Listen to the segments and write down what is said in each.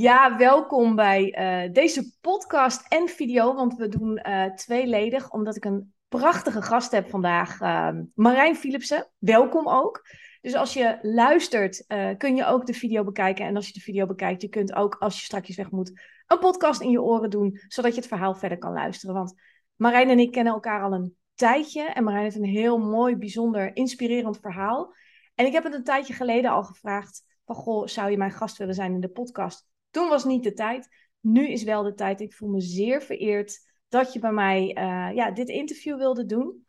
Ja, welkom bij uh, deze podcast en video, want we doen uh, tweeledig, omdat ik een prachtige gast heb vandaag, uh, Marijn Philipsen. Welkom ook. Dus als je luistert, uh, kun je ook de video bekijken. En als je de video bekijkt, je kunt ook, als je straks weg moet, een podcast in je oren doen, zodat je het verhaal verder kan luisteren. Want Marijn en ik kennen elkaar al een tijdje. En Marijn heeft een heel mooi, bijzonder, inspirerend verhaal. En ik heb het een tijdje geleden al gevraagd van, goh, zou je mijn gast willen zijn in de podcast? Toen was niet de tijd. Nu is wel de tijd. Ik voel me zeer vereerd dat je bij mij uh, ja, dit interview wilde doen.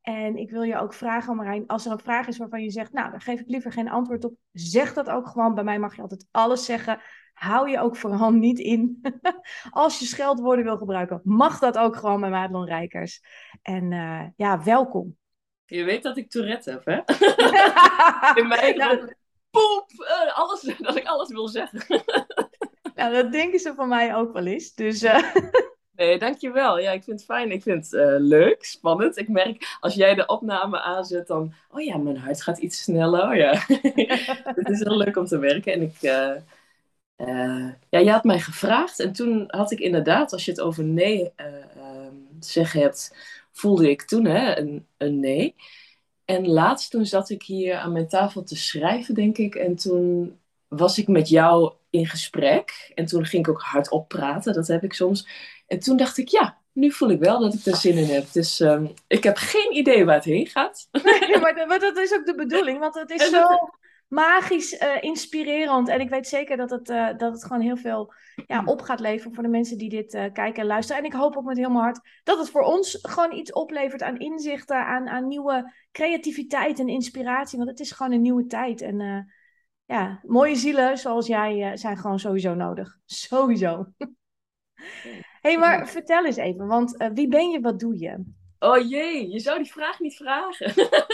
En ik wil je ook vragen, Marijn, als er een vraag is waarvan je zegt, nou, daar geef ik liever geen antwoord op, zeg dat ook gewoon. Bij mij mag je altijd alles zeggen. Hou je ook vooral niet in. als je scheldwoorden wil gebruiken, mag dat ook gewoon bij Madelon Rijkers. En uh, ja, welkom. Je weet dat ik Tourette heb, hè? in mij nou, poep, uh, alles, dat ik alles wil zeggen. Ja, dat denken ze van mij ook wel eens. Dus, uh... Nee, dankjewel. Ja, ik vind het fijn. Ik vind het uh, leuk, spannend. Ik merk als jij de opname aanzet, dan... Oh ja, mijn hart gaat iets sneller. Ja. het is heel leuk om te werken. En ik... Uh, ja, je had mij gevraagd. En toen had ik inderdaad, als je het over nee ehm, zeggen hebt... Voelde ik toen hè, een, een nee. En laatst toen zat ik hier aan mijn tafel te schrijven, denk ik. En toen was ik met jou in gesprek. En toen ging ik ook hardop praten, dat heb ik soms. En toen dacht ik, ja, nu voel ik wel dat ik er zin in heb. Dus um, ik heb geen idee waar het heen gaat. Nee, maar, maar, dat is ook de bedoeling, want het is zo magisch uh, inspirerend. En ik weet zeker dat het, uh, dat het gewoon heel veel ja, op gaat leveren voor de mensen die dit uh, kijken en luisteren. En ik hoop ook met heel mijn hart dat het voor ons gewoon iets oplevert aan inzichten, aan, aan nieuwe creativiteit en inspiratie. Want het is gewoon een nieuwe tijd. En ja, mooie zielen zoals jij uh, zijn gewoon sowieso nodig. Sowieso. Hé, hey, maar vertel eens even, want uh, wie ben je, wat doe je? Oh jee, je zou die vraag niet vragen.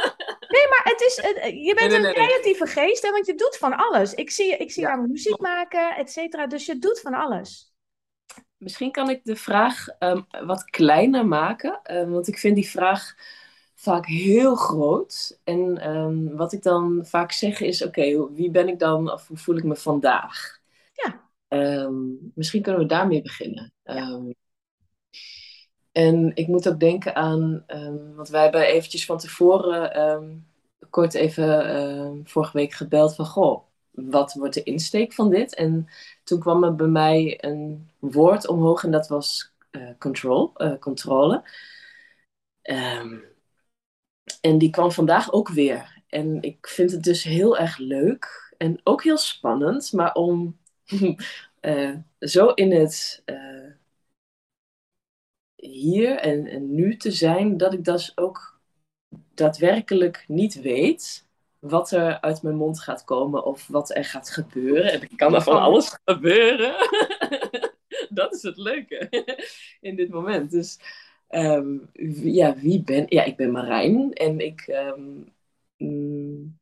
nee, maar het is, uh, je bent nee, nee, een creatieve nee. geest, hè, want je doet van alles. Ik zie, ik zie ja. jou muziek maken, et cetera, dus je doet van alles. Misschien kan ik de vraag um, wat kleiner maken, want ik vind die vraag vaak heel groot. En um, wat ik dan vaak zeg is: oké, okay, wie ben ik dan of hoe voel ik me vandaag? Ja. Um, misschien kunnen we daarmee beginnen. Ja. Um, en ik moet ook denken aan, want wij hebben eventjes van tevoren kort even vorige week gebeld van: goh, wat wordt de insteek van dit? En toen kwam er bij mij een woord omhoog en dat was uh, control, uh, controle. Um, en die kwam vandaag ook weer. En ik vind het dus heel erg leuk en ook heel spannend, maar om uh, zo in het uh, hier en, nu te zijn, dat ik dus ook daadwerkelijk niet weet wat er uit mijn mond gaat komen of wat er gaat gebeuren. En er kan er van alles gebeuren. dat is het leuke in dit moment. Dus Um, ja, wie ben Ja, ik ben Marijn en ik. Um, mm,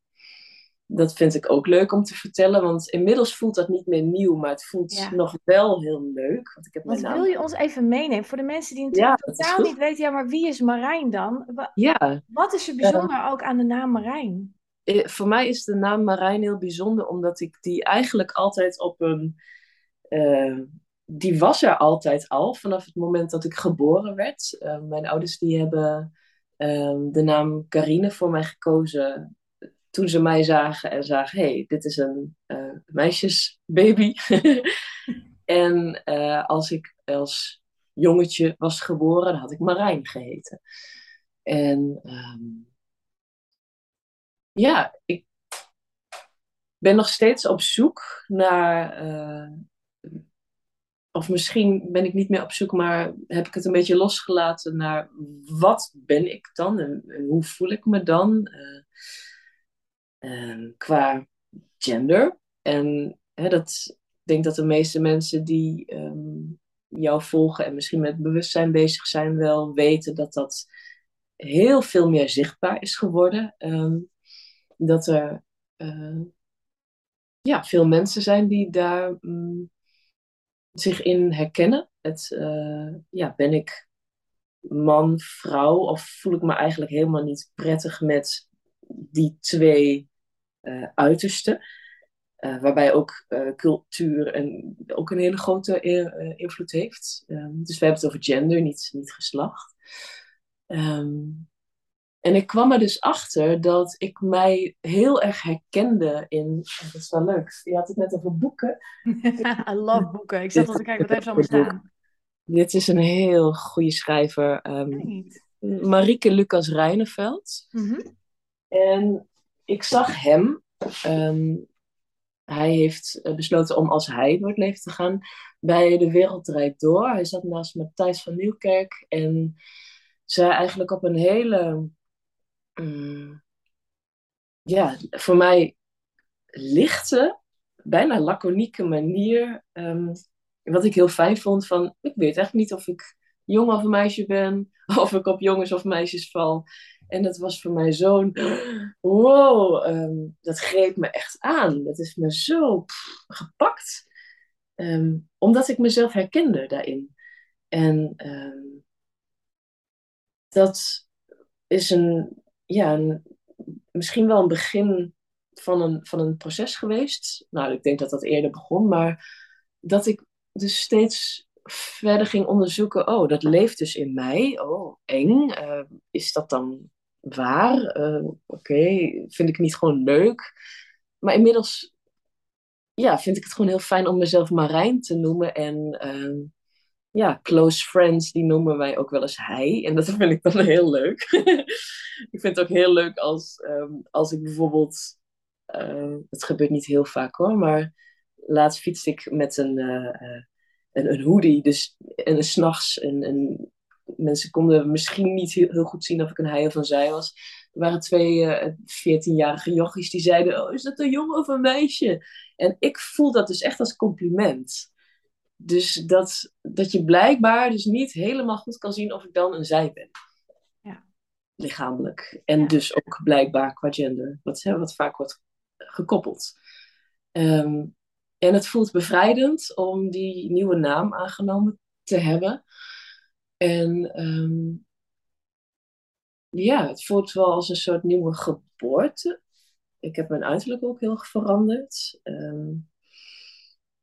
dat vind ik ook leuk om te vertellen, want inmiddels voelt dat niet meer nieuw, maar het voelt ja. nog wel heel leuk. Want ik heb wat wil je ons even meenemen voor de mensen die natuurlijk ja, totaal niet weten, ja, maar wie is Marijn dan? Wa ja. Wat is er bijzonder uh, ook aan de naam Marijn? Voor mij is de naam Marijn heel bijzonder, omdat ik die eigenlijk altijd op een. Uh, die was er altijd al vanaf het moment dat ik geboren werd. Uh, mijn ouders die hebben uh, de naam Carine voor mij gekozen toen ze mij zagen en zagen, hey, dit is een uh, meisjesbaby. en eh, als ik als jongetje was geboren, dan had ik Marijn geheten. En um, ja, ik ben nog steeds op zoek naar of misschien ben ik niet meer op zoek, maar heb ik het een beetje losgelaten naar wat ben ik dan en, en hoe voel ik me dan uh, uh, qua gender. En hè, dat, ik denk dat de meeste mensen die um, jou volgen en misschien met bewustzijn bezig zijn, wel weten dat dat heel veel meer zichtbaar is geworden. Ehm, dat er uh, ja, veel mensen zijn die daar mm, zich in herkennen. Het, uh, ja, ben ik man, vrouw of voel ik me eigenlijk helemaal niet prettig met die twee uh, uitersten? waarbij ook cultuur en, ook een hele grote invloed heeft. Ehm, dus we hebben het over gender, niet, niet geslacht. Um, en ik kwam er dus achter dat ik mij heel erg herkende in. Dat is wel leuk. Je had het net over boeken. I love boeken. Ik zat al te kijken, wat heeft ze allemaal staan? Dit is een heel goede schrijver. Um, Marieke Lucas Reineveld. Mhm. En ik zag hem. Um, hij heeft besloten om als hij door het leven te gaan bij De Wereld Door. Hij zat naast Matthijs van Nieuwkerk en zij eigenlijk op een hele Mm. ja, voor mij lichte, bijna laconieke manier. Um, wat ik heel fijn vond van, ik weet echt niet of ik jong of meisje ben, of ik op jongens of meisjes val. En dat was voor mij zo'n, wow, um, dat greep me echt aan. Dat is me zo gepakt. Um, omdat ik mezelf herkende daarin. En dat is een, ja, misschien wel een begin van een, van een proces geweest. Nou, ik denk dat dat eerder begon, maar dat ik dus steeds verder ging onderzoeken. Oh, dat leeft dus in mij. Oh, eng. Uh, is dat dan waar? Uh, Oké, vind ik niet gewoon leuk? Maar inmiddels ja, vind ik het gewoon heel fijn om mezelf Marijn te noemen. En uh, ja, close friends, die noemen wij ook wel eens hij. En dat vind ik dan heel leuk. ik vind het ook heel leuk als, ehm, als ik bijvoorbeeld... Uh, het gebeurt niet heel vaak hoor, maar laatst fietste ik met een, uh, een, een, hoodie. Dus, en s'nachts. En, en mensen konden misschien niet heel, goed zien of ik een hij of een zij was. Er waren twee veertienjarige uh, jochies die zeiden... Oh, is dat een jongen of een meisje? En ik voel dat dus echt als compliment. Dus dat, dat je blijkbaar dus niet helemaal goed kan zien of ik dan een zij ben. Ja. Lichamelijk. En dus ook blijkbaar qua gender. Wat, hè, wat vaak wordt gekoppeld. Ehm, en het voelt bevrijdend om die nieuwe naam aangenomen te hebben. En ehm, ja, het voelt wel als een soort nieuwe geboorte. Ik heb mijn uiterlijk ook heel veranderd. Um,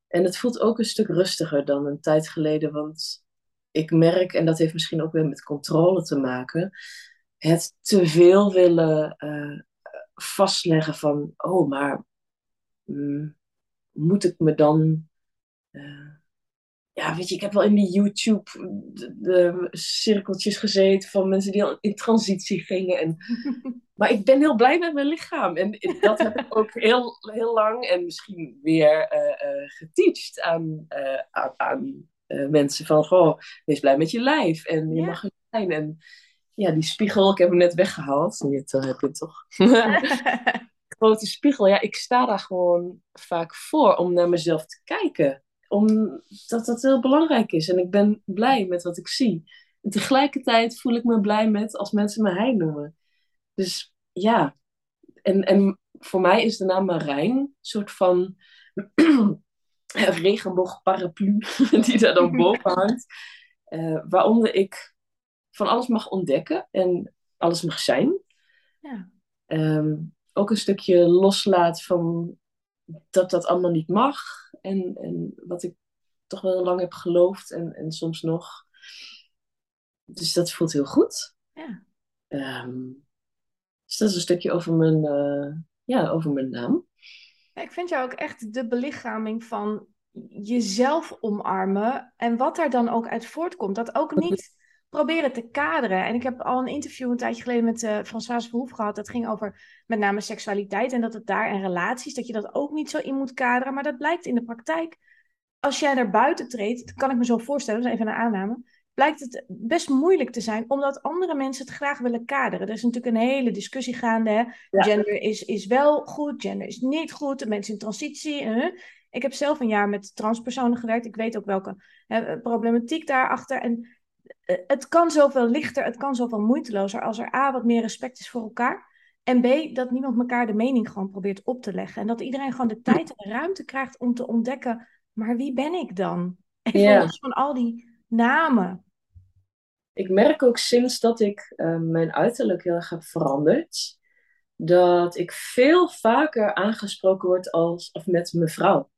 en het voelt ook een stuk rustiger dan een tijd geleden, want ik merk, en dat heeft misschien ook weer met controle te maken, het te veel willen uh, vastleggen van, oh, maar mm, moet ik me dan. Uh, ja, weet je, ik heb wel in die YouTube de, de, cirkeltjes gezeten van mensen die al in transitie gingen. En Maar ik ben heel blij met mijn lichaam. En dat heb ik ook heel, heel lang en misschien weer uh, uh, geteacht aan, uh, aan, aan mensen. Van, goh, wees blij met je lijf. En je mag er zijn. En ja, die spiegel, ik heb hem net weggehaald. Net heb je toch. Grote spiegel, ja, ik sta daar gewoon vaak voor om naar mezelf te kijken. Omdat dat heel belangrijk is. En ik ben blij met wat ik zie. En tegelijkertijd voel ik me blij met als mensen me hij noemen. Dus ja, en, en voor mij is de naam Marijn een soort van regenboogparaplu die daar dan boven hangt. Uh, waaronder ik van alles mag ontdekken en alles mag zijn. Ja. Um, ook een stukje loslaat van dat dat allemaal niet mag. En, en wat ik toch wel lang heb geloofd en, en soms nog. Dus dat voelt heel goed. Ja. Um, dus dat is een stukje over mijn, uh, ja, over mijn naam. ik vind jou ook echt de belichaming van jezelf omarmen. En wat daar dan ook uit voortkomt. Dat ook niet proberen te kaderen. En ik heb al een interview een tijdje geleden met uh, François Verhoef gehad. Dat ging over met name seksualiteit en dat het daar en relaties, dat je dat ook niet zo in moet kaderen. Maar dat blijkt in de praktijk. Als jij naar buiten treedt, kan ik me zo voorstellen, dat is even een aanname blijkt het best moeilijk te zijn, omdat andere mensen het graag willen kaderen. Er is natuurlijk een hele discussie gaande. Hè? Gender is, is wel goed, gender is niet goed, mensen in transitie. Ik heb zelf een jaar met transpersonen gewerkt. Ik weet ook welke hè, problematiek daarachter. En eh, het kan zoveel lichter, het kan zoveel moeitelozer als er A, wat meer respect is voor elkaar. En B, dat niemand elkaar de mening gewoon probeert op te leggen. En dat iedereen gewoon de tijd en de ruimte krijgt om te ontdekken, maar wie ben ik dan? En van al die namen. Ik merk ook sinds dat ik uh, mijn uiterlijk heel erg heb veranderd, dat ik veel vaker aangesproken word als, of met mevrouw.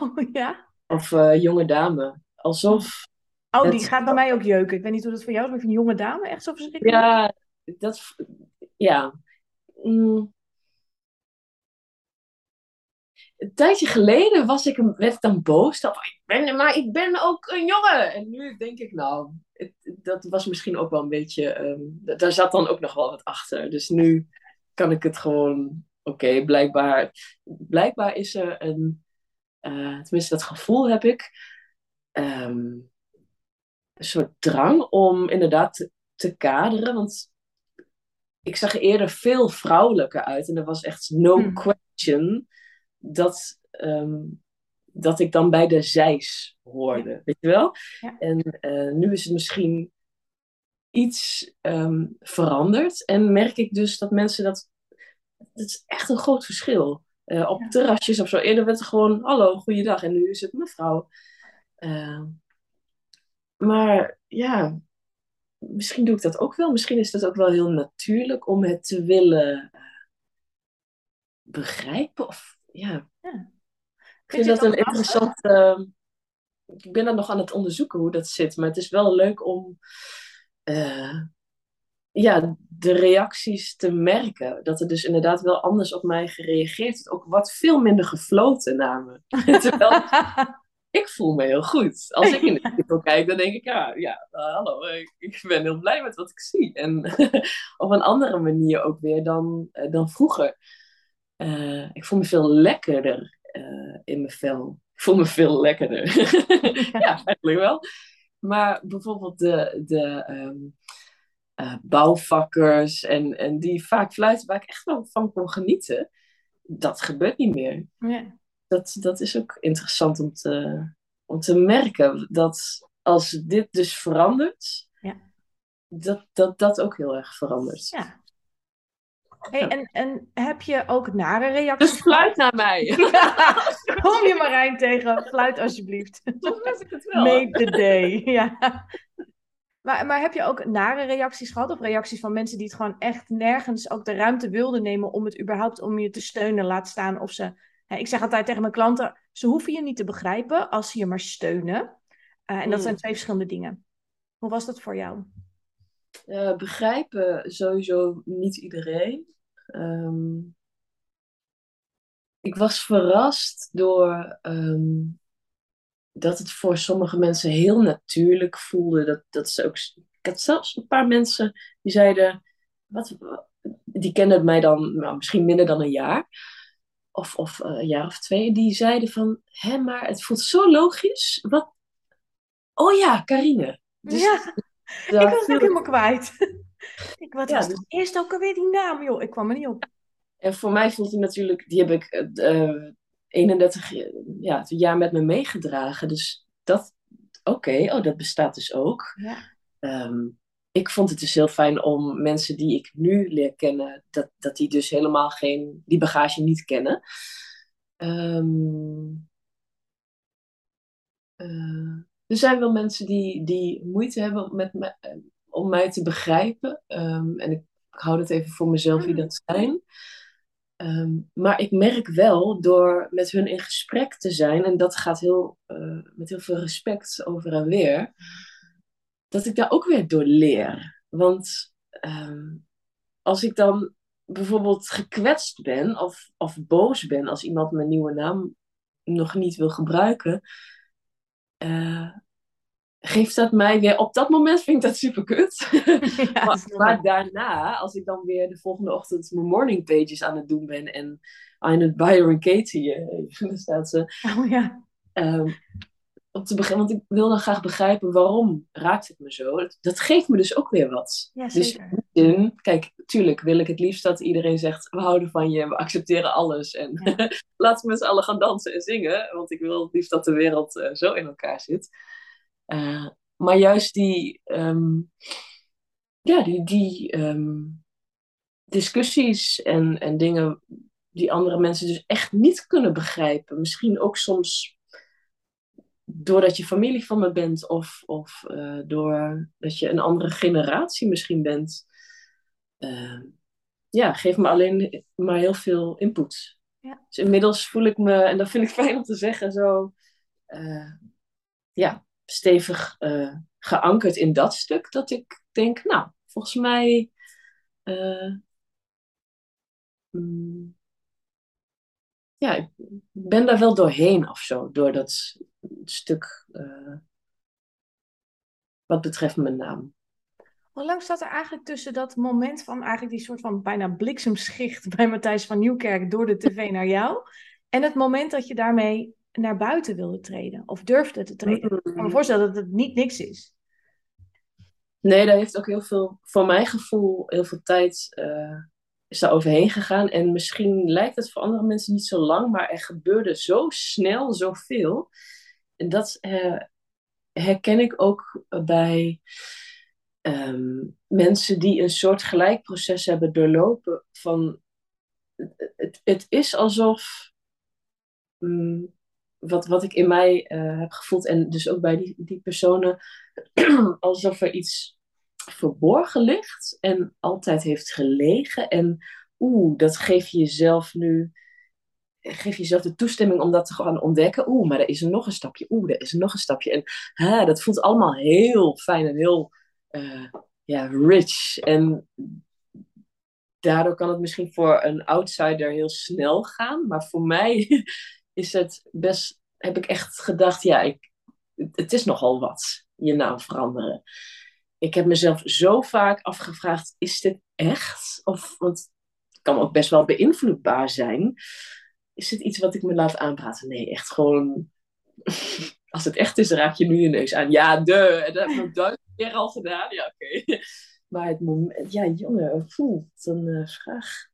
Oh ja? Of uh, jonge dame. Alsof Oh, die gaat bij mij ook jeuken. Ik weet niet hoe dat voor jou is, maar ik vind jonge dame echt zo verschrikkelijk. Ja, dat... Ja. Mm. Een tijdje geleden was ik, werd ik dan boos. Dat, ik ben, maar ik ben ook een jongen. En nu denk ik, nou, dat was misschien ook wel een beetje... Um, daar zat dan ook nog wel wat achter. Dus nu kan ik het gewoon... Oké, blijkbaar, blijkbaar is er een... Uh, tenminste, dat gevoel heb ik... Um, een soort drang om inderdaad te, te kaderen. Want ik zag er eerder veel vrouwelijker uit. En er was echt no hmm. question dat, ehm, dat ik dan bij de zijs hoorde. Weet je wel? En uh, nu is het misschien iets um, veranderd. En merk ik dus dat mensen dat... Dat is echt een groot verschil. Uh, op terrasjes of zo. Eerder werd het gewoon, hallo, goeiedag. En nu is het mevrouw. Uh, maar ja, misschien doe ik dat ook wel. Misschien is dat ook wel heel natuurlijk om het te willen uh, begrijpen. Of, ja. ja. Ik vind dat een interessant. Uh, ik ben dan nog aan het onderzoeken hoe dat zit. Maar het is wel leuk om uh, ja, de reacties te merken. Dat er dus inderdaad wel anders op mij gereageerd wordt. Ook wat veel minder gefloten naar me. Terwijl ik voel me heel goed. Als ik in de spiegel kijk, dan denk ik, ja, ja uh, hallo, ik, ben heel blij met wat ik zie. En op een andere manier ook weer dan, uh, dan vroeger. Ik voel me veel lekkerder in mijn vel. Ik voel me veel lekkerder. ja, eigenlijk wel. Maar bijvoorbeeld de, de um, bouwvakkers en, en die vaak fluiten waar ik echt wel van kon genieten, dat gebeurt niet meer. Ja dat, dat is ook interessant om te, om te merken. Dat als dit dus verandert, ja. dat, dat dat ook heel erg verandert. Ja. Hey, en, en heb je ook nare reacties? Dus fluit naar mij. kom je Marijn tegen. Fluit alsjeblieft. Soms ik het wel. Make the day. Ja. Maar, maar heb je ook nare reacties gehad? Of reacties van mensen die het gewoon echt nergens ook de ruimte wilden nemen om het überhaupt om je te steunen, laat staan of ze ik zeg altijd tegen mijn klanten, ze hoeven je niet te begrijpen als ze je maar steunen. Uh, en dat zijn mm. twee verschillende dingen. Hoe was dat voor jou? Uh, begrijpen sowieso niet iedereen. Um, ik was verrast door um, dat het voor sommige mensen heel natuurlijk voelde. Dat, dat ze ook, ik had zelfs een paar mensen die zeiden, wat, die kenden mij dan nou, misschien minder dan een jaar of, of uh, een jaar of twee, die zeiden van, hé, maar het voelt zo logisch. Wat? Oh ja, Karine. Dus, ja, ik was ook helemaal kwijt. ik, wat ja, was dus... eerst ook alweer die naam, joh? Ik kwam er niet op. En voor mij voelt hij natuurlijk, die heb ik uh, 31 ja, jaar met me meegedragen. Dus dat, oké, okay, oh, dat bestaat dus ook. Ja. Um, ik vond het dus heel fijn om mensen die ik nu leer kennen, dat, dat die dus helemaal geen, die bagage niet kennen. Um, uh, er zijn wel mensen die, die moeite hebben met me, om mij te begrijpen. Um, en ik, ik hou het even voor mezelf wie dat zijn. Um, maar ik merk wel door met hun in gesprek te zijn, en dat gaat heel, uh, met heel veel respect over en weer dat ik daar ook weer door leer. Want ehm, als ik dan bijvoorbeeld gekwetst ben of, of boos ben als iemand mijn nieuwe naam nog niet wil gebruiken, uh, geeft dat mij weer, op dat moment vind ik dat super kut. maar, daarna, als ik dan weer de volgende ochtend mijn morning pages aan het doen ben en aan het Byron Katie, uh, staat ze. Oh ja. Um, om te beginnen, want ik wil dan graag begrijpen waarom raakt het me zo. Dat geeft me dus ook weer wat. Ja, dus in, kijk, tuurlijk wil ik het liefst dat iedereen zegt: we houden van je, we accepteren alles. En Ja. laten we met z'n allen gaan dansen en zingen. Want ik wil het liefst dat de wereld eh, zo in elkaar zit. Eh, maar juist die, ehm, ja, die, die ehm, discussies en, en dingen die andere mensen dus echt niet kunnen begrijpen. Misschien ook soms doordat je familie van me bent of, of uh, doordat je een andere generatie misschien bent. Uh, ja, geef me alleen maar heel veel input. Ja. Dus inmiddels voel ik me, en dat vind ik fijn om te zeggen, zo uh, ja, stevig uh, geankerd in dat stuk. Dat ik denk, nou, volgens mij. Mm, ja, ik ben daar wel doorheen of zo, door dat stuk uh, wat betreft mijn naam. Hoe lang staat er eigenlijk tussen dat moment van eigenlijk die soort van bijna bliksemschicht bij Matthijs van Nieuwkerk door de tv naar jou en het moment dat je daarmee naar buiten wilde treden of durfde te treden? Mm. Ik kan me voorstellen dat het niet niks is. Nee, daar heeft ook heel veel, voor mijn gevoel, heel veel tijd uh, is daar overheen gegaan. En misschien lijkt het voor andere mensen niet zo lang, maar er gebeurde zo snel zoveel. En dat uh, herken ik ook bij um, mensen die een soort gelijk proces hebben doorlopen. Van, het, het is alsof, um, wat, wat ik in mij uh, heb gevoeld, en dus ook bij die, die personen, alsof er iets verborgen ligt en altijd heeft gelegen. En oeh, dat geef je jezelf nu geef jezelf de toestemming om dat te gaan ontdekken. Oeh, maar er is er nog een stapje. Oeh, er is er nog een stapje. En hè, dat voelt allemaal heel fijn en heel uh, ja, rich. En daardoor kan het misschien voor een outsider heel snel gaan. Maar voor mij is het best, heb ik echt gedacht, ja, ik, het is nogal wat, je naam veranderen. Ik heb mezelf zo vaak afgevraagd, is dit echt? Of, want het kan ook best wel beïnvloedbaar zijn is het iets wat ik me laat aanpraten? Nee, echt gewoon. Als het echt is, raak je nu je neus aan. Ja, de. Dat heb ik duizend keer al gedaan. Ja, oké. Maar het moment. Ja, jongen, voel. Een uh, vraag.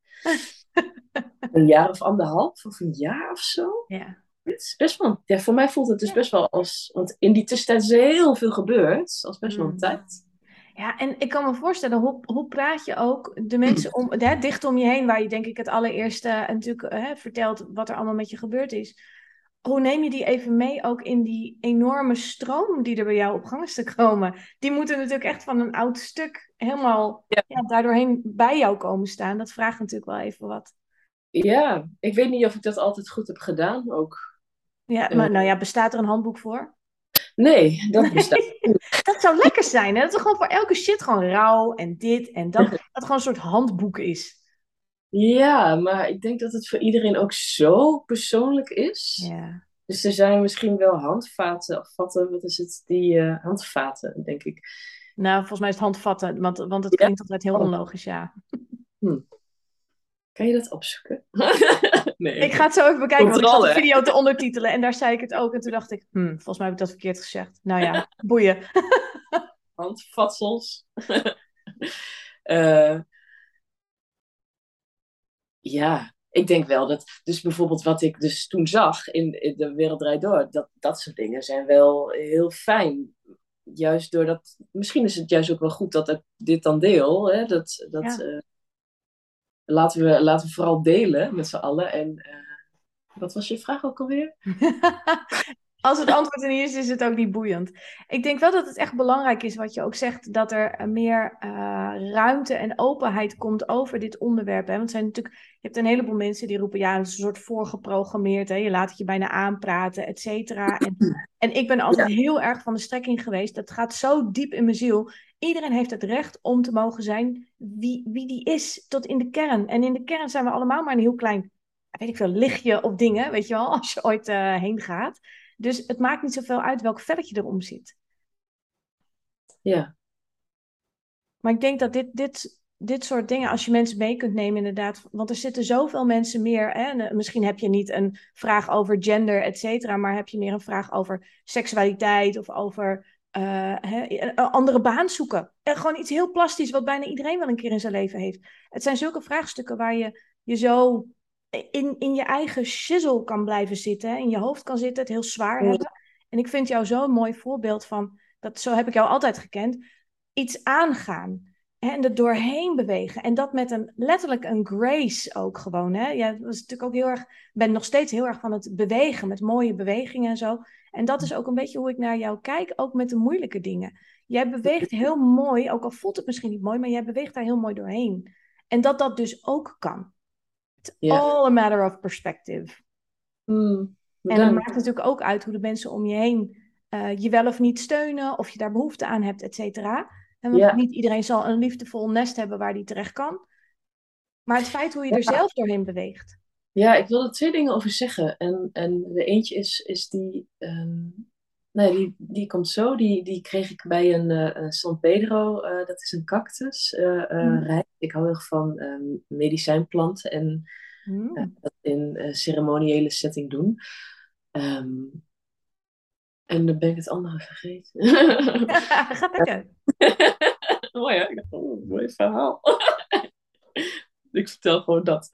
een jaar of anderhalf of een jaar of zo. Ja. Het is best wel. Ja, voor mij voelt het dus best wel als. Want in die tussentijd is er heel veel gebeurd. Als best wel een tijd. Ja, en ik kan me voorstellen, hoe, hoe praat je ook de mensen om, hè, dicht om je heen, waar je denk ik het allereerste natuurlijk hè, vertelt wat er allemaal met je gebeurd is. Hoe neem je die even mee ook in die enorme stroom die er bij jou op gang is te komen? Die moeten natuurlijk echt van een oud stuk helemaal ja. Ja, daardoorheen bij jou komen staan. Dat vraagt natuurlijk wel even wat. Ja, ik weet niet of ik dat altijd goed heb gedaan ook. Ja, maar nou ja, bestaat er een handboek voor? Nee, dat bestaat niet. Dat zou lekker zijn, hè? Dat er gewoon voor elke shit gewoon rouw en dit en dat. Dat gewoon een soort handboek is. Ja, maar ik denk dat het voor iedereen ook zo persoonlijk is. Ja. Dus er zijn misschien wel handvaten, of vatten, wat is het? Die uh, handvaten, denk ik. Nou, volgens mij is het handvatten, want, want het klinkt altijd heel onlogisch, ja. Hm. Kan je dat opzoeken? nee. Ik ga het zo even bekijken, want ik zat de video te ondertitelen en daar zei ik het ook. En toen dacht ik, hm, volgens mij heb ik dat verkeerd gezegd. Nou ja, boeien. Handvatsels. uh, ja, ik denk wel dat, dus bijvoorbeeld wat ik dus toen zag in, in De Wereld Draait Door, dat, dat soort dingen zijn wel heel fijn. Juist doordat, misschien is het juist ook wel goed dat ik dit dan deel, hè? dat... dat ja. uh, laten we, laten we vooral delen met z'n allen. En uh, wat was je vraag ook alweer? Als het antwoord er niet is, is het ook niet boeiend. Ik denk wel dat het echt belangrijk is wat je ook zegt, dat er meer uh, ruimte en openheid komt over dit onderwerp. Hè? Want er zijn natuurlijk, je hebt een heleboel mensen die roepen, ja, het is een soort voorgeprogrammeerd. Hè? Je laat het je bijna aanpraten, et cetera. En, en ik ben altijd ja. heel erg van de strekking geweest. Dat gaat zo diep in mijn ziel. Iedereen heeft het recht om te mogen zijn wie, wie die is, tot in de kern. En in de kern zijn we allemaal maar een heel klein, weet ik veel, lichtje op dingen, weet je wel, als je ooit uh, heen gaat. Dus het maakt niet zoveel uit welk velletje erom zit. Ja. Maar ik denk dat dit, dit dit soort dingen, als je mensen mee kunt nemen, inderdaad. Want er zitten zoveel mensen meer. Hè? En, misschien heb je niet een vraag over gender, et cetera, maar heb je meer een vraag over seksualiteit of over uh, een andere baan zoeken. En gewoon iets heel plastisch, wat bijna iedereen wel een keer in zijn leven heeft. Het zijn zulke vraagstukken waar je je zo in, in je eigen shizzle kan blijven zitten, in je hoofd kan zitten, het heel zwaar hebben. En ik vind jou zo'n mooi voorbeeld van, dat, zo heb ik jou altijd gekend, iets aangaan. En er doorheen bewegen. En dat met een letterlijk een grace ook gewoon. Hè? Dat is natuurlijk ook heel erg. ben nog steeds heel erg van het bewegen. Met mooie bewegingen en zo. En dat is ook een beetje hoe ik naar jou kijk. Ook met de moeilijke dingen. Jij beweegt heel mooi. Ook al voelt het misschien niet mooi. Maar jij beweegt daar heel mooi doorheen. En dat dat dus ook kan. It's all a matter of perspective. Mm, en het maakt natuurlijk ook uit hoe de mensen om je heen uh, je wel of niet steunen. Of je daar behoefte aan hebt, et cetera. En want niet iedereen zal een liefdevol nest hebben waar die terecht kan. Maar het feit hoe je er zelf doorheen beweegt. Ja, ik wil er twee dingen over zeggen. En, en de eentje is, is die, um, nee, die, die komt zo. Die, die kreeg ik bij een uh, San Pedro. Uh, dat is een cactus. Uh, mm. Ik hou heel erg van um, medicijnplanten en mm. dat in ceremoniële setting doen. Um, en dan ben ik het andere vergeten. Gaat lekker. mooi hè? Oh, mooi verhaal. ik vertel gewoon dat.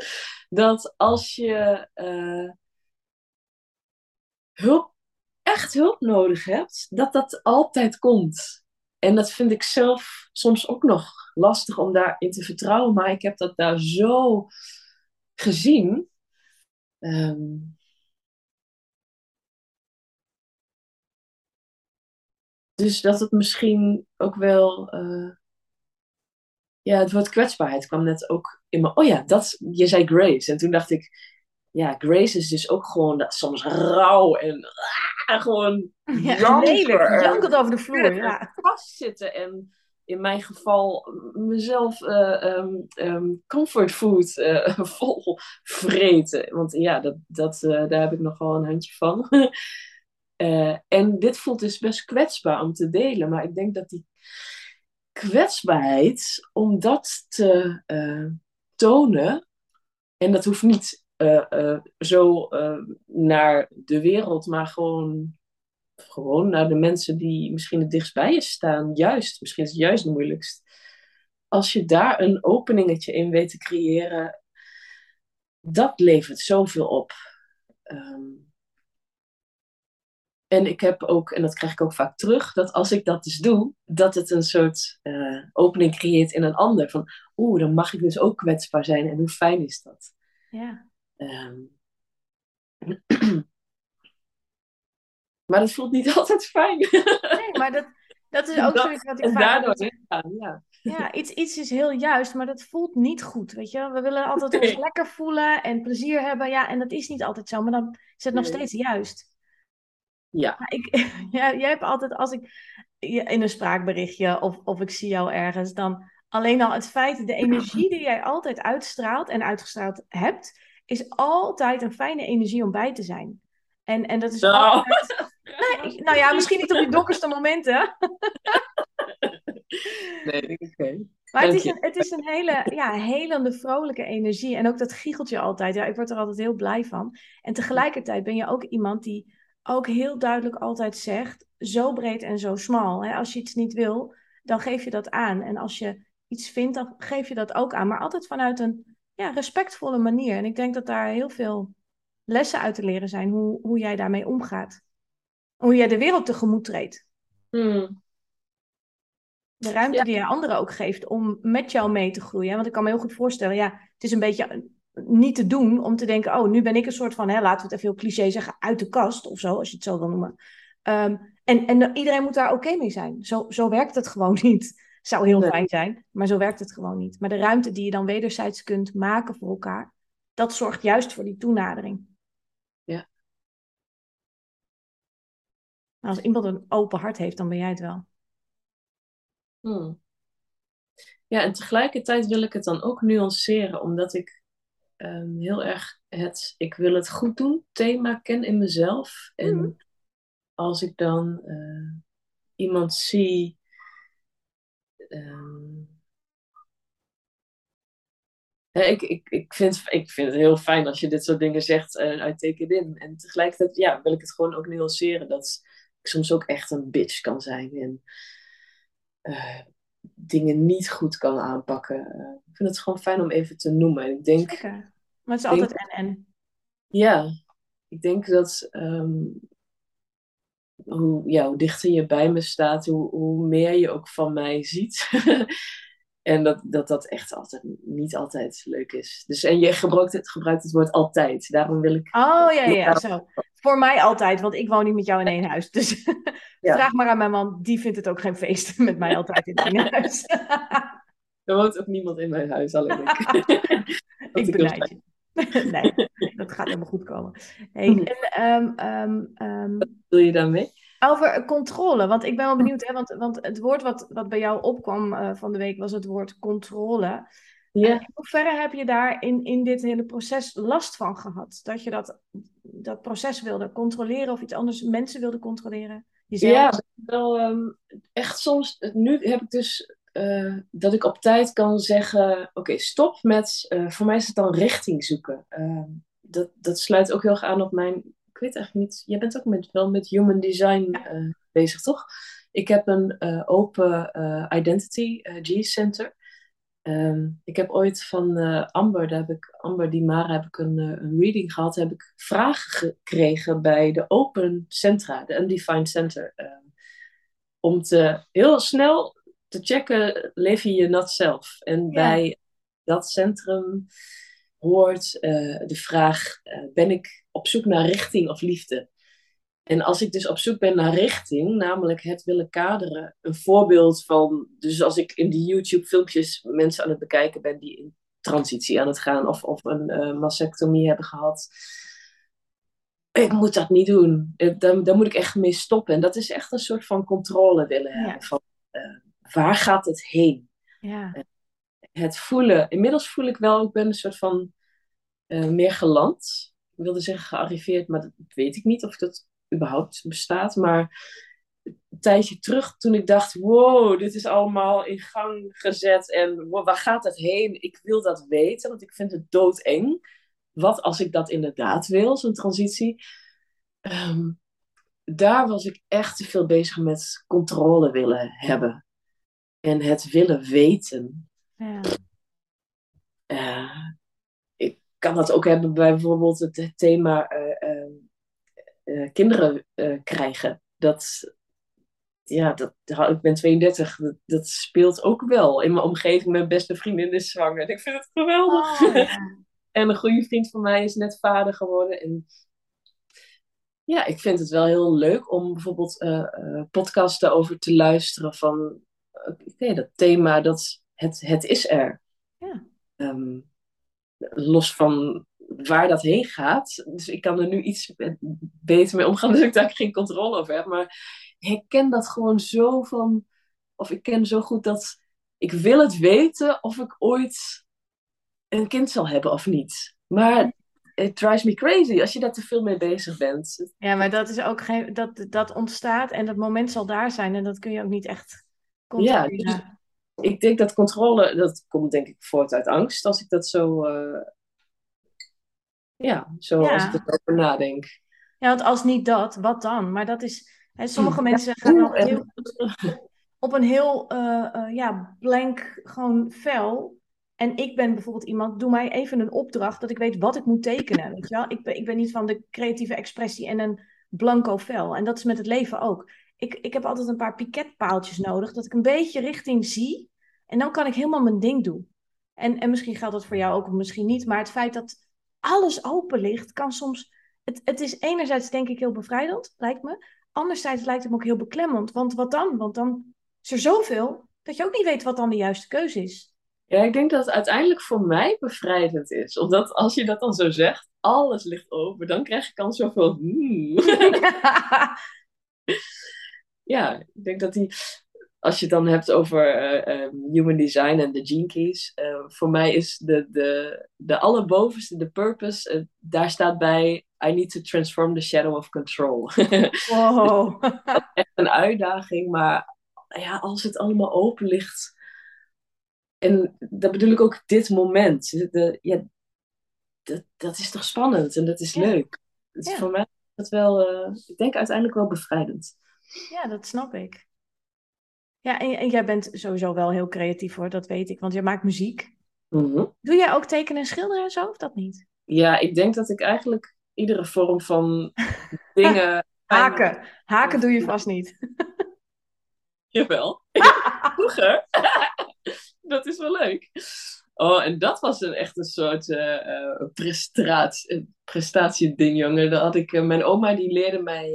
Dat als je hulp, echt hulp nodig hebt, dat dat altijd komt. En dat vind ik zelf soms ook nog lastig om daarin te vertrouwen. Maar ik heb dat daar zo gezien. Um, dus dat het misschien ook wel. Uh, ja, het woord kwetsbaarheid kwam net ook in me. Oh ja, dat, je zei grace. En toen dacht ik, ja, grace is dus ook gewoon dat, soms rauw en ah, gewoon ja, janken. Jankend over de vloer, ja. Vastzitten en in mijn geval mezelf uh, um, um, comfortfood uh, vol vreten. Want ja, dat, dat, uh, daar heb ik nog wel een handje van. En dit voelt dus best kwetsbaar om te delen. Maar ik denk dat die kwetsbaarheid, om dat te tonen, en dat hoeft niet zo naar de wereld, maar gewoon, gewoon naar de mensen die misschien het dichtst bij je staan. Juist, misschien is het juist het moeilijkst. Als je daar een openingetje in weet te creëren, dat levert zoveel op. Um, en ik heb ook, en dat krijg ik ook vaak terug, dat als ik dat dus doe, dat het een soort opening creëert in een ander. Van, oeh, dan mag ik dus ook kwetsbaar zijn. En hoe fijn is dat? Ja. Um, maar dat voelt niet altijd fijn. nee, maar dat, dat is ook dat, zoiets wat ik en vaak... daardoor ja. Ja, iets, iets is heel juist, maar dat voelt niet goed, weet je. We willen altijd nee. ons lekker voelen en plezier hebben. Ja, en dat is niet altijd zo, maar dan is het nog nee. steeds juist. Ja. Ik, ja. Jij hebt altijd, als ik in een spraakberichtje of, of ik zie jou ergens, dan alleen al het feit, de energie die jij altijd uitstraalt en uitgestraald hebt, is altijd een fijne energie om bij te zijn. En, en dat is nou. altijd... Nee, nou ja, misschien niet op die donkerste momenten. nee, oké. Maar het is, een, het is een hele ja, helende, vrolijke energie. En ook dat giecheltje altijd. Ja, ik word er altijd heel blij van. En tegelijkertijd ben je ook iemand die ook heel duidelijk altijd zegt, zo breed en zo smal. Hè? Als je iets niet wil, dan geef je dat aan. En als je iets vindt, dan geef je dat ook aan. Maar altijd vanuit een ja, respectvolle manier. En ik denk dat daar heel veel lessen uit te leren zijn, hoe, hoe jij daarmee omgaat. Hoe jij de wereld tegemoet treedt. Hmm. De ruimte die je anderen ook geeft om met jou mee te groeien. Want ik kan me heel goed voorstellen, ja, het is een beetje niet te doen om te denken, oh, nu ben ik een soort van, hè, laten we het even heel cliché zeggen, uit de kast of zo, als je het zo wil noemen. Um, en, en iedereen moet daar oké mee zijn. Zo, zo werkt het gewoon niet. Zou heel fijn zijn, maar zo werkt het gewoon niet. Maar de ruimte die je dan wederzijds kunt maken voor elkaar, dat zorgt juist voor die toenadering. Ja. als iemand een open hart heeft, dan ben jij het wel. Hmm. Ja, en tegelijkertijd wil ik het dan ook nuanceren, omdat ik um, heel erg het ik wil het goed doen thema ken in mezelf. En mm. als ik dan uh, iemand zie um, ik, ik, ik, vind, ik vind het heel fijn als je dit soort dingen zegt uh, uit teken in. En tegelijkertijd ja, wil ik het gewoon ook nuanceren. Dat ik soms ook echt een bitch kan zijn. En uh, dingen niet goed kan aanpakken. Uh, ik vind het gewoon fijn om even te noemen. Ik denk, Zeker. Maar het is altijd en-en. Ja, ik denk dat um, hoe, ja, hoe dichter je bij me staat, hoe, hoe meer je ook van mij ziet. en dat, dat dat echt altijd, niet altijd leuk is. Dus, en je gebruikt het, gebruikt het woord altijd. Daarom wil ik. Oh ja, ja, zo. Voor mij altijd, want ik woon niet met jou in één huis. Dus vraag maar aan mijn man, die vindt het ook geen feest met mij altijd in één huis. er woont ook niemand in mijn huis, alleen ik. ik benijd je. nee, dat gaat helemaal goed komen. Hey, Mhm. en, um, um, um, Wat wil je daarmee? over controle, want ik ben wel benieuwd, hè, want, want het woord wat, wat bij jou opkwam uh, van de week was het woord controle. Ja. In hoeverre heb je daar in, in dit hele proces last van gehad? Dat je dat, dat proces wilde controleren of iets anders mensen wilde controleren? Jezelf? Ja, wel echt soms. Nu heb ik dus uh, dat ik op tijd kan zeggen: oké, okay, stop met. Uh, voor mij is het dan richting zoeken. Uh, dat, dat sluit ook heel erg aan op mijn. Ik weet eigenlijk niet. Jij bent ook met, wel met human design bezig, toch? Ik heb een open identity G-center. Um, ik heb ooit van Amber, daar heb ik, Amber Di Mara, heb ik een, een reading gehad. Heb ik vragen gekregen bij de Open Centra, de Undefined Center. Um, om te heel snel te checken, leef je je nat zelf? En ja. bij dat centrum hoort uh, de vraag: uh, ben ik op zoek naar richting of liefde? En als ik dus op zoek ben naar richting, namelijk het willen kaderen, een voorbeeld van, dus als ik in die YouTube-filmpjes mensen aan het bekijken ben die in transitie aan het gaan of, of een uh, mastectomie hebben gehad. Ik moet dat niet doen. Daar, daar moet ik echt mee stoppen. En dat is echt een soort van controle willen hebben. Van, waar gaat het heen? Ja. Het voelen. Inmiddels voel ik wel, ik ben een soort van uh, meer geland. Ik wilde zeggen gearriveerd, maar dat weet ik niet of dat überhaupt bestaat. Maar een tijdje terug, toen ik dacht: wow, dit is allemaal in gang gezet. En wow, waar gaat het heen? Ik wil dat weten, want ik vind het doodeng. Wat als ik dat inderdaad wil, zo'n transitie? Um, daar was ik echt te veel bezig met controle willen hebben en het willen weten. Ja. Uh, ik kan dat ook hebben bij bijvoorbeeld het thema uh, uh, kinderen krijgen. Dat, ja, dat, ik ben 32, dat, dat, speelt ook wel. In mijn omgeving, mijn beste vriendin is zwanger. En ik vind het geweldig. Oh, ja. en een goede vriend van mij is net vader geworden. En ja, ik vind het wel heel leuk om bijvoorbeeld podcasten over te luisteren van okay, dat thema, dat het, het is er. Ja. Um, los van waar dat heen gaat. Dus ik kan er nu iets beter mee omgaan, dus ik daar geen controle over heb. Maar ik ken dat gewoon zo van, of ik ken zo goed dat ik wil het weten of ik ooit een kind zal hebben of niet. Maar it drives me crazy als je daar te veel mee bezig bent. Ja, maar dat is ook geen, dat, dat ontstaat en dat moment zal daar zijn en dat kun je ook niet echt ja, dus ik denk dat controle, dat komt denk ik voort uit angst, als ik dat zo, uh, ja, zo ja. als ik erover nadenk. Ja, want als niet dat, wat dan? Maar dat is, hè, sommige mensen gaan op een heel, op een heel uh, uh, ja, blank gewoon vel. En ik ben bijvoorbeeld iemand, doe mij even een opdracht dat ik weet wat ik moet tekenen. Weet je wel? Ik, ben, ik ben niet van de creatieve expressie en een blanco vel. En dat is met het leven ook ik, ik heb altijd een paar piketpaaltjes nodig, dat ik een beetje richting zie. En dan kan ik helemaal mijn ding doen. En, en misschien geldt dat voor jou ook, misschien niet. Maar het feit dat alles open ligt, kan soms... Het, het is enerzijds denk ik heel bevrijdend, lijkt me. Anderzijds lijkt het me ook heel beklemmend. Want wat dan? Want dan is er zoveel dat je ook niet weet wat dan de juiste keuze is. Ja, ik denk dat het uiteindelijk voor mij bevrijdend is. Omdat als je dat dan zo zegt, alles ligt open, dan krijg ik dan zoveel... Hmm. ja, ik denk dat die, als je het dan hebt over uh, um, human design en de gene keys, uh, voor mij is de, de, de allerbovenste, de purpose, uh, daar staat bij, I need to transform the shadow of control. wow. dus dat is echt een uitdaging, maar ja, als het allemaal open ligt, en dat bedoel ik ook dit moment. De, ja, dat, dat is toch spannend en dat is leuk. Dus voor mij is dat wel, ik denk uiteindelijk wel bevrijdend. Ja, dat snap ik. Ja, en, en, jij bent sowieso wel heel creatief hoor, dat weet ik, want je maakt muziek. Mhm. Doe jij ook tekenen en schilderen en zo, of dat niet? Ja, ik denk dat ik eigenlijk iedere vorm van dingen... Haken. Haken doe je vast niet. Jawel. Vroeger. dat is wel leuk. Oh, en dat was een, echt een soort uh, prestatie, prestatieding, jongen. Dan had ik, uh, mijn oma die leerde mij,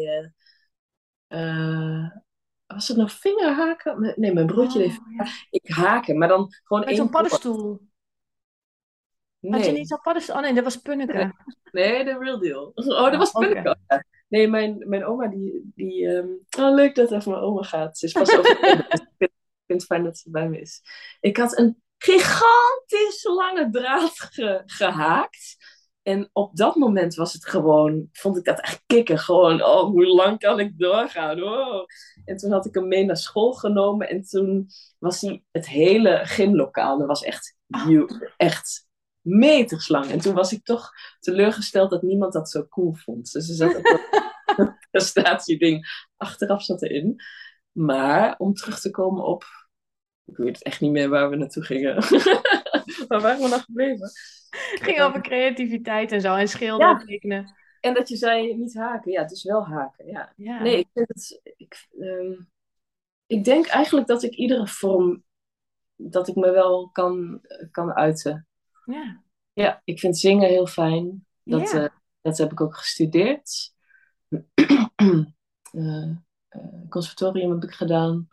was het nog vingerhaken? Nee, mijn broertje oh, deed ja. Ik haken, maar dan gewoon Met zo'n paddenstoel. Nee. Had je niet zo'n paddenstoel? Oh nee, dat was punneke. Nee, de real deal. Oh, dat was punneke. Okay. Nee, mijn, mijn oma die... die um... Oh, leuk dat het over mijn oma gaat. Ze is pas over... ik vind het fijn dat ze bij me is. Ik had een gigantisch lange draad ge, gehaakt. En op dat moment was het gewoon, vond ik dat echt kicken. Gewoon, oh, hoe lang kan ik doorgaan? Oh. En toen had ik hem mee naar school genomen. En toen was hij het hele gymlokaal. Dat was echt, echt meters lang. En toen was ik toch teleurgesteld dat niemand dat zo cool vond. Dus er zat een prestatieding achteraf zat erin. Maar om terug te komen op ik weet het echt niet meer waar we naartoe gingen. waar waren we nog gebleven? Het ging over creativiteit en zo en schilderen ja. tekenen. En dat je zei niet haken. Ja, het is wel haken. Ja. ja. Nee, ik, vind het, ik, um, ik denk eigenlijk dat ik iedere vorm, dat ik me wel kan, kan uiten. Ja. Ja, ik vind zingen heel fijn. Dat, ja. uh, dat heb ik ook gestudeerd. uh, conservatorium heb ik gedaan.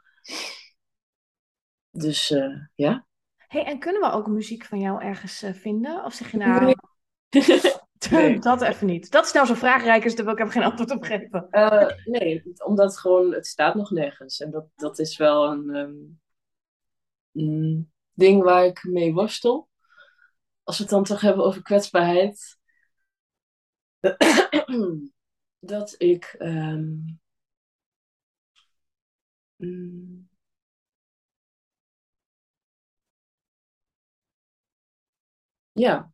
Dus uh, ja. Hey, en kunnen we ook muziek van jou ergens uh, vinden? Of zeg je nou... Nee. nee. dat even niet. Dat is nou zo vraagrijkers, dus daar wil ik even geen antwoord op geven. Uh, nee, omdat gewoon, het staat nog nergens. En dat, dat is wel een, um, een ding waar ik mee worstel. Als we het dan toch hebben over kwetsbaarheid. dat ik... Um, mm, Ja,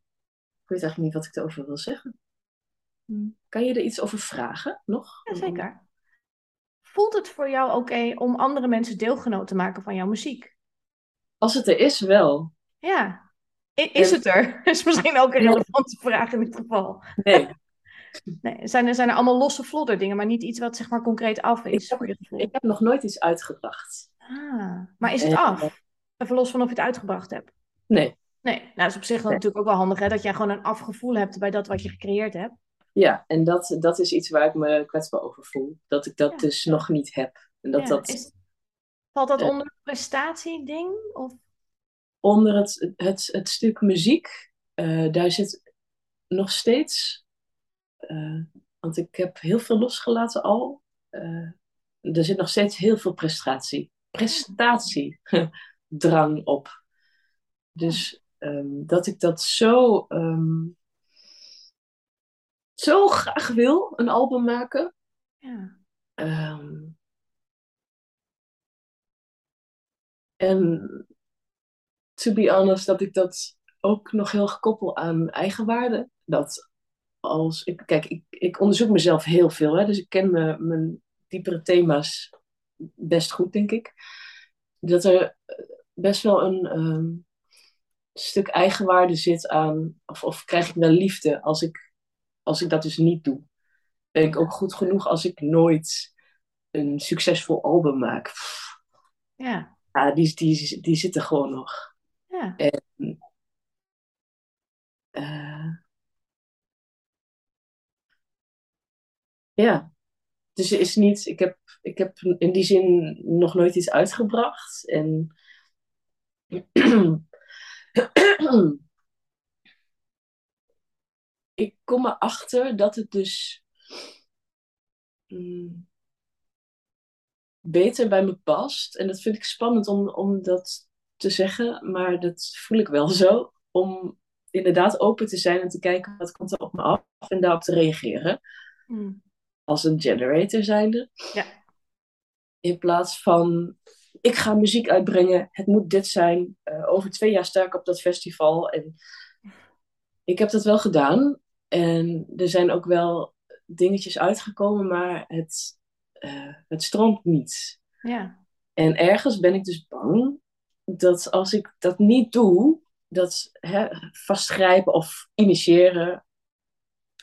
ik weet eigenlijk niet wat ik erover wil zeggen. Hmm. Kan je er iets over vragen nog? Jazeker. Voelt het voor jou oké om andere mensen deelgenoot te maken van jouw muziek? Als het er is, wel. Ja. Is het er? is misschien ook een relevante vraag in dit geval. Nee. nee zijn, er, zijn er allemaal losse vlodder dingen, maar niet iets wat zeg maar concreet af is? Ik heb, ik heb nog nooit iets uitgebracht. Ah, maar is het af? Even los van of je het uitgebracht hebt. Nee. Nee, nou, dat is op zich nee. natuurlijk ook wel handig, hè? Dat jij gewoon een afgevoel hebt bij dat wat je gecreëerd hebt. Ja, en dat, dat is iets waar ik me kwetsbaar over voel. Dat ik dat ja. dus nog niet heb. En dat, ja. dat, is, valt dat uh, onder een prestatieding? Of? Onder het, het, het stuk muziek, uh, daar zit nog steeds... Uh, want ik heb heel veel losgelaten al. er zit nog steeds heel veel prestatie. Prestatiedrang op. Dus um, dat ik dat zo, um, zo graag wil, een album maken. Ja. Um, en to be honest, dat ik dat ook nog heel gekoppeld aan eigenwaarde. Dat als ik, kijk, ik, ik onderzoek mezelf heel veel, hè, dus ik ken me, mijn diepere thema's best goed, denk ik. Dat er best wel een, um, stuk eigenwaarde zit aan, of, of krijg ik wel liefde als ik, als ik dat dus niet doe? Ben ik ook goed genoeg als ik nooit een succesvol album maak? Pff. Ja. ja die, die, die zitten gewoon nog. Ja. En, uh, ja. Dus er is niet, ik heb, ik heb in die zin nog nooit iets uitgebracht. En ik kom erachter dat het dus mm, beter bij me past. En dat vind ik spannend om, om dat te zeggen, maar dat voel ik wel zo. Om inderdaad open te zijn en te kijken wat komt er op me af en daarop te reageren. Mm. Als een generator zijnde. Ja. In plaats van ik ga muziek uitbrengen, het moet dit zijn. Uh, over twee jaar sta ik op dat festival. En ik heb dat wel gedaan. En er zijn ook wel dingetjes uitgekomen, maar het, uh, het stroomt niet. Ja. En ergens ben ik dus bang dat als ik dat niet doe, dat hè, vastgrijpen of initiëren,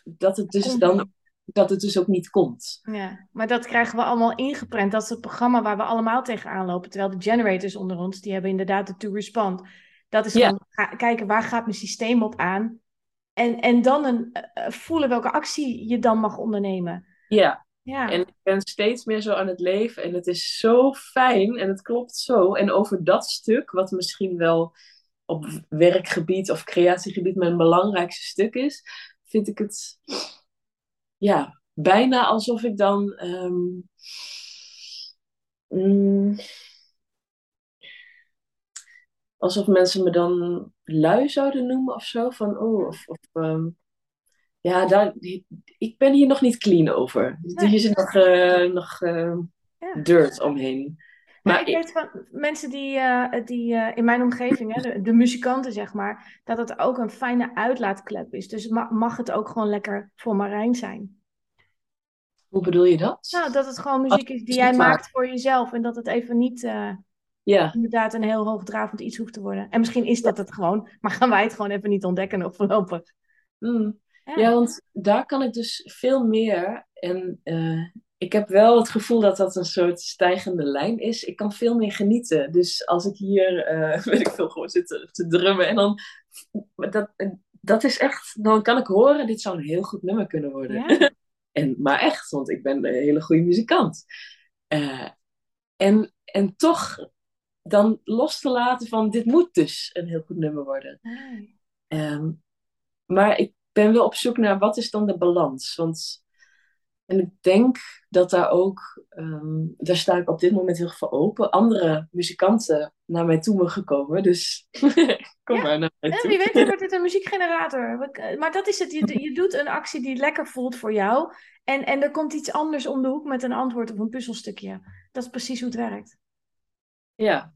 dat het dus dan dat het dus ook niet komt. Ja, maar dat krijgen we allemaal ingeprent. Dat is het programma waar we allemaal tegenaan lopen. Terwijl de generators onder ons, die hebben inderdaad de to-respond. Dat is gewoon kijken, waar gaat mijn systeem op aan? En, en dan een, uh, voelen welke actie je dan mag ondernemen. Ja. ja, en ik ben steeds meer zo aan het leven. En het is zo fijn en het klopt zo. En over dat stuk, wat misschien wel op werkgebied of creatiegebied mijn belangrijkste stuk is, vind ik het ja, bijna alsof ik dan. Um, mm, alsof mensen me dan lui zouden noemen of zo. Van, oh, of, of um, ja, daar, ik ben hier nog niet clean over. Hier zit nog, uh, nog uh, ja. dirt omheen. Maar ik, weet van mensen die, uh, die uh, in mijn omgeving, hè, de, de, muzikanten zeg maar, dat het ook een fijne uitlaatklep is. Dus ma mag het ook gewoon lekker voor Marijn zijn. Hoe bedoel je dat? Nou, dat het gewoon muziek is die jij maakt voor jezelf en dat het even niet uh, ja. inderdaad een heel hoogdravend iets hoeft te worden. En misschien is dat het gewoon, maar gaan wij het gewoon even niet ontdekken nog voorlopig. Mm. Ja. ja. want daar kan ik dus veel meer en ik heb wel het gevoel dat dat een soort stijgende lijn is. Ik kan veel meer genieten. Dus als ik hier, uh, weet ik veel, gewoon zit te, te drummen en dan, dat, dat is echt, dan kan ik horen, dit zou een heel goed nummer kunnen worden. Ja. en, maar echt, want ik ben een hele goede muzikant. Uh, en, en toch dan los te laten van, dit moet dus een heel goed nummer worden. Um, maar ik ben wel op zoek naar, wat is dan de balans? Want en ik denk dat daar ook, um, daar sta ik op dit moment heel veel open, andere muzikanten naar mij toe mogen komen. Dus kom maar naar mij toe. En wie weet wordt dit een muziekgenerator. Maar dat is het, je, je doet een actie die lekker voelt voor jou. En, en er komt iets anders om de hoek met een antwoord op een puzzelstukje. Dat is precies hoe het werkt. Ja.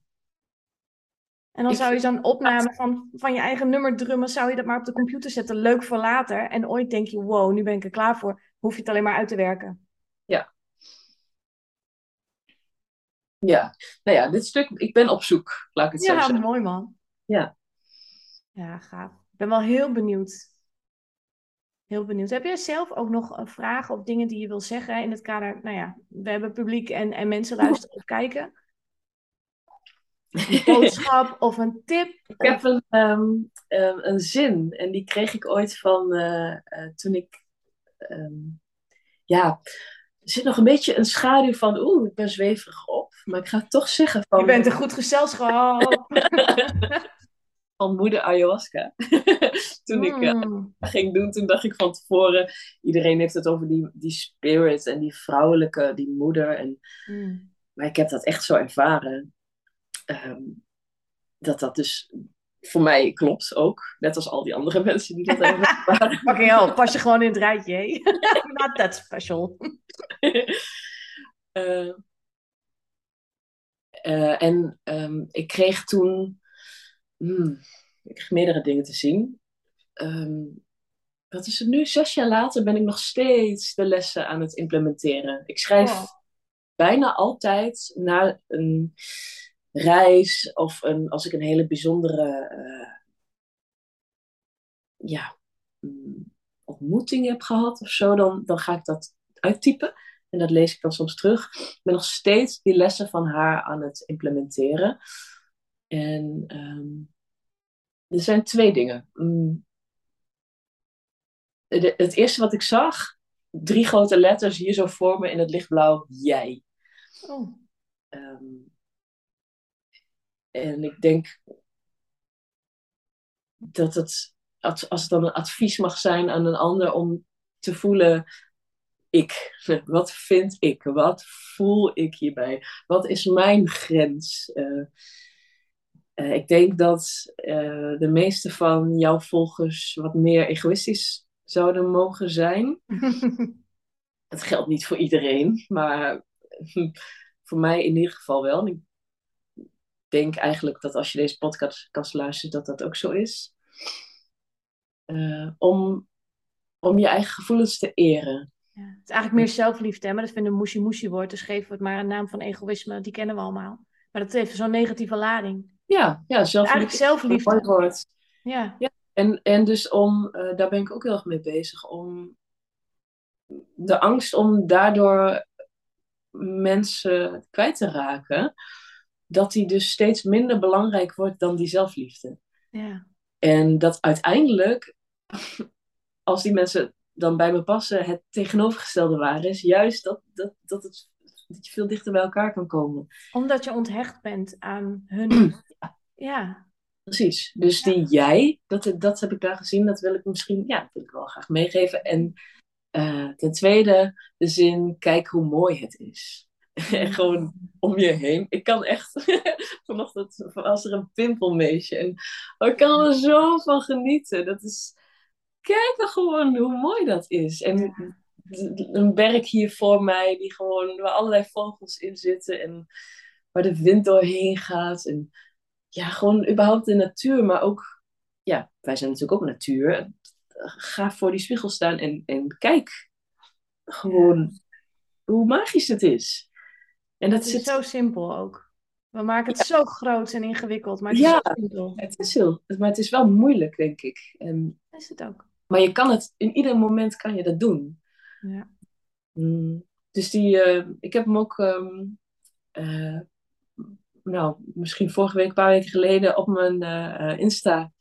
En dan zou je zo'n opname van, van je eigen nummer drummen, zou je dat maar op de computer zetten. Leuk voor later. En ooit denk je, wow, nu ben ik er klaar voor hoef je het alleen maar uit te werken. Ja. Ja, nou ja, dit stuk, ik ben op zoek, laat ik het ja, zo zeggen. Ja, mooi man. Ja. Ja, gaaf. Ik ben wel heel benieuwd. Heel benieuwd. Heb jij zelf ook nog eh, vragen of dingen die je wil zeggen in het kader? Nou ja, we hebben publiek en, en mensen luisteren of kijken. Een boodschap of een tip? Ik heb een, um, een zin en die kreeg ik ooit van uh, uh, toen ik um, ja, er zit nog een beetje een schaduw van, oeh, ik ben zweverig op. Maar ik ga toch zeggen van... Je bent een goed gezelschap. van moeder ayahuasca. toen ik uh, ging doen, toen dacht ik van tevoren... Iedereen heeft het over die, die spirit en die vrouwelijke, die moeder. En, mm. Maar ik heb dat echt zo ervaren. Um, dat dat dus voor mij klopt ook. Net als al die andere mensen die dat hebben ervaren. Oké, okay, pas je gewoon in het rijtje. Not that special. uh, uh, en um, ik kreeg toen hmm, ik kreeg meerdere dingen te zien. Um, wat is het nu? Zes jaar later ben ik nog steeds de lessen aan het implementeren. Ik schrijf bijna altijd na een reis of een, als ik een hele bijzondere uh, ja, mm, ontmoeting heb gehad of zo, dan, dan ga ik dat uittypen. En dat lees ik dan soms terug. Ik ben nog steeds die lessen van haar aan het implementeren. En um, er zijn twee dingen. Um, de, het eerste wat ik zag, drie grote letters hier zo voor me in het lichtblauw, jij. Oh. Um, en ik denk dat het, als het dan een advies mag zijn aan een ander om te voelen, ik, wat vind ik, wat voel ik hierbij, wat is mijn grens? Uh, uh, ik denk dat uh, de meeste van jouw volgers wat meer egoïstisch zouden mogen zijn. dat geldt niet voor iedereen, maar voor mij in ieder geval wel. Denk eigenlijk dat als je deze podcast luistert, dat dat ook zo is. Eh, om, om je eigen gevoelens te eren. Ja, het is eigenlijk meer zelfliefde, hè? maar dat vinden we moesie woord. Dus geven we het maar een naam van egoïsme, die kennen we allemaal. Maar dat heeft zo'n negatieve lading. Ja, ja zelfliefde. Eigenlijk zelfliefde. Woord. Ja. ja. En, en dus om, uh, daar ben ik ook heel erg mee bezig, om de angst om daardoor mensen kwijt te raken, dat die dus steeds minder belangrijk wordt dan die zelfliefde. Ja. En dat uiteindelijk, als die mensen dan bij me passen, het tegenovergestelde waar is, juist dat, dat, dat, het, dat je veel dichter bij elkaar kan komen. Omdat je onthecht bent aan hun. ja. ja. Precies. Dus die jij, dat, dat heb ik daar gezien, dat wil ik misschien, ja, dat wil ik wel graag meegeven. En uh, ten tweede, de zin, kijk hoe mooi het is. en gewoon om je heen. Ik kan echt, vanochtend was er een pimpelmeesje en ik kan er zo van genieten. Dat is, kijk dan gewoon hoe mooi dat is. En een berk hier voor mij, die gewoon, waar allerlei vogels in zitten en waar de wind doorheen gaat. En ja, gewoon überhaupt de natuur, maar ook, ja, wij zijn natuurlijk ook natuur. Ga voor die spiegel staan en, en kijk gewoon hoe magisch het is. En dat het is zo simpel ook. We maken het zo groot en ingewikkeld, maar het is ja, zo simpel. Het is heel, maar het is wel moeilijk, denk ik. En, is het ook. Maar je kan het, in ieder moment kan je dat doen. Ja. Mm, dus die, uh, ik heb hem ook, um, uh, nou, misschien vorige week, een paar weken geleden, op mijn uh, Insta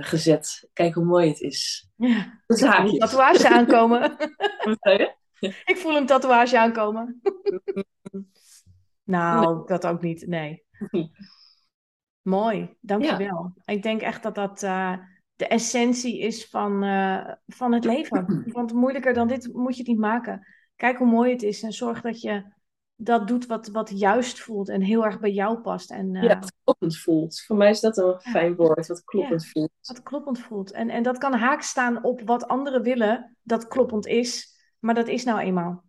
gezet. Kijk hoe mooi het is. Ja, voel een tatoeage aankomen. Wat zei je? Ik voel een tatoeage aankomen. nou, nee. dat ook niet, nee. Mooi, dankjewel. Ja. Ik denk echt dat dat uh, de essentie is van, uh, van het leven. Want moeilijker dan dit moet je het niet maken. Kijk hoe mooi het is en zorg dat je dat doet wat, wat juist voelt en heel erg bij jou past. En, uh, ja, wat kloppend voelt. Voor mij is dat een fijn woord, wat kloppend ja, voelt. Wat kloppend voelt. En, en dat kan haak staan op wat anderen willen dat kloppend is. Maar dat is nou eenmaal.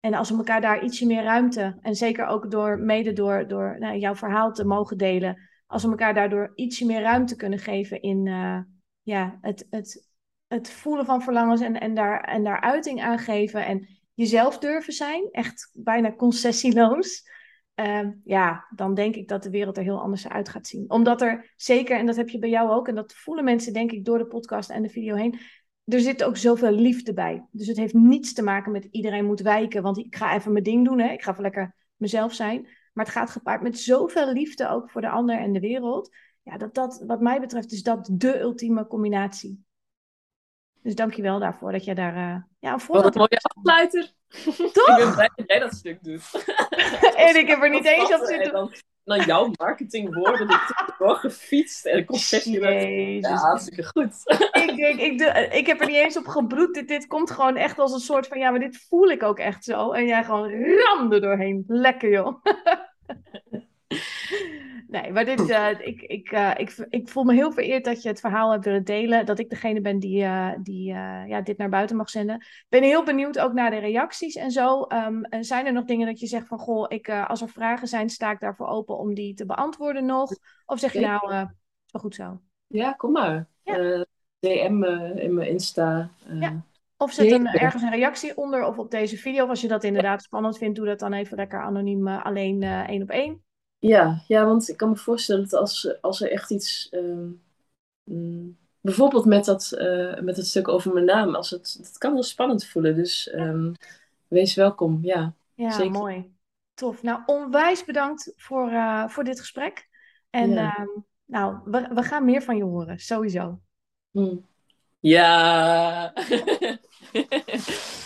En als we elkaar daar ietsje meer ruimte, en zeker ook door, mede door, door nou, jouw verhaal te mogen delen, als we elkaar daardoor ietsje meer ruimte kunnen geven in uh, ja, het, het, het voelen van verlangens en, en, daar, en daar uiting aan geven en jezelf durven zijn, echt bijna concessieloos, uh, ja, dan denk ik dat de wereld er heel anders uit gaat zien. Omdat er zeker, en dat heb je bij jou ook, en dat voelen mensen denk ik door de podcast en de video heen, er zit ook zoveel liefde bij. Dus het heeft niets te maken met iedereen moet wijken, want ik ga even mijn ding doen, hè? ik ga even lekker mezelf zijn. Maar het gaat gepaard met zoveel liefde ook voor de ander en de wereld. Ja, dat dat, wat mij betreft, is dat de ultieme combinatie. Dus dank je wel daarvoor dat je daar uh, ja, een Wat een mooie afsluiter. Toch? ik ben blij dat jij dat stuk doet. en ik heb er niet eens op zitten. Dan jouw marketingwoorden, ik heb doorgefietst en concessie. Ja, hartstikke goed. ik, denk, ik, doe, ik heb er niet eens op gebloed. Dit, dit komt gewoon echt als een soort van, ja, maar dit voel ik ook echt zo. En jij gewoon ram er doorheen. Lekker joh. Nee, maar dit, uh, ik, ik, uh, ik, ik voel me heel vereerd dat je het verhaal hebt willen delen. Dat ik degene ben die, uh, die ja, dit naar buiten mag zenden. Ik ben heel benieuwd ook naar de reacties en zo. Um, zijn er nog dingen dat je zegt van, goh, ik, als er vragen zijn, sta ik daarvoor open om die te beantwoorden nog? Of zeg je nou, wel goed zo? Ja, kom maar. Ja. DM in mijn Insta. ja. Of zet een, ergens een reactie onder of op deze video. Of als je dat inderdaad spannend vindt, doe dat dan even lekker anoniem alleen één op één. Ja, ja, want ik kan me voorstellen dat als, als er echt iets. Uh, bijvoorbeeld met dat, uh, met dat stuk over mijn naam, als het, het kan wel spannend voelen. Dus um, wees welkom. Ja, ja zeker. mooi. Tof. Nou, onwijs bedankt voor, uh, voor dit gesprek. En ja. uh, nou, we, we gaan meer van je horen, sowieso. Mm. Ja.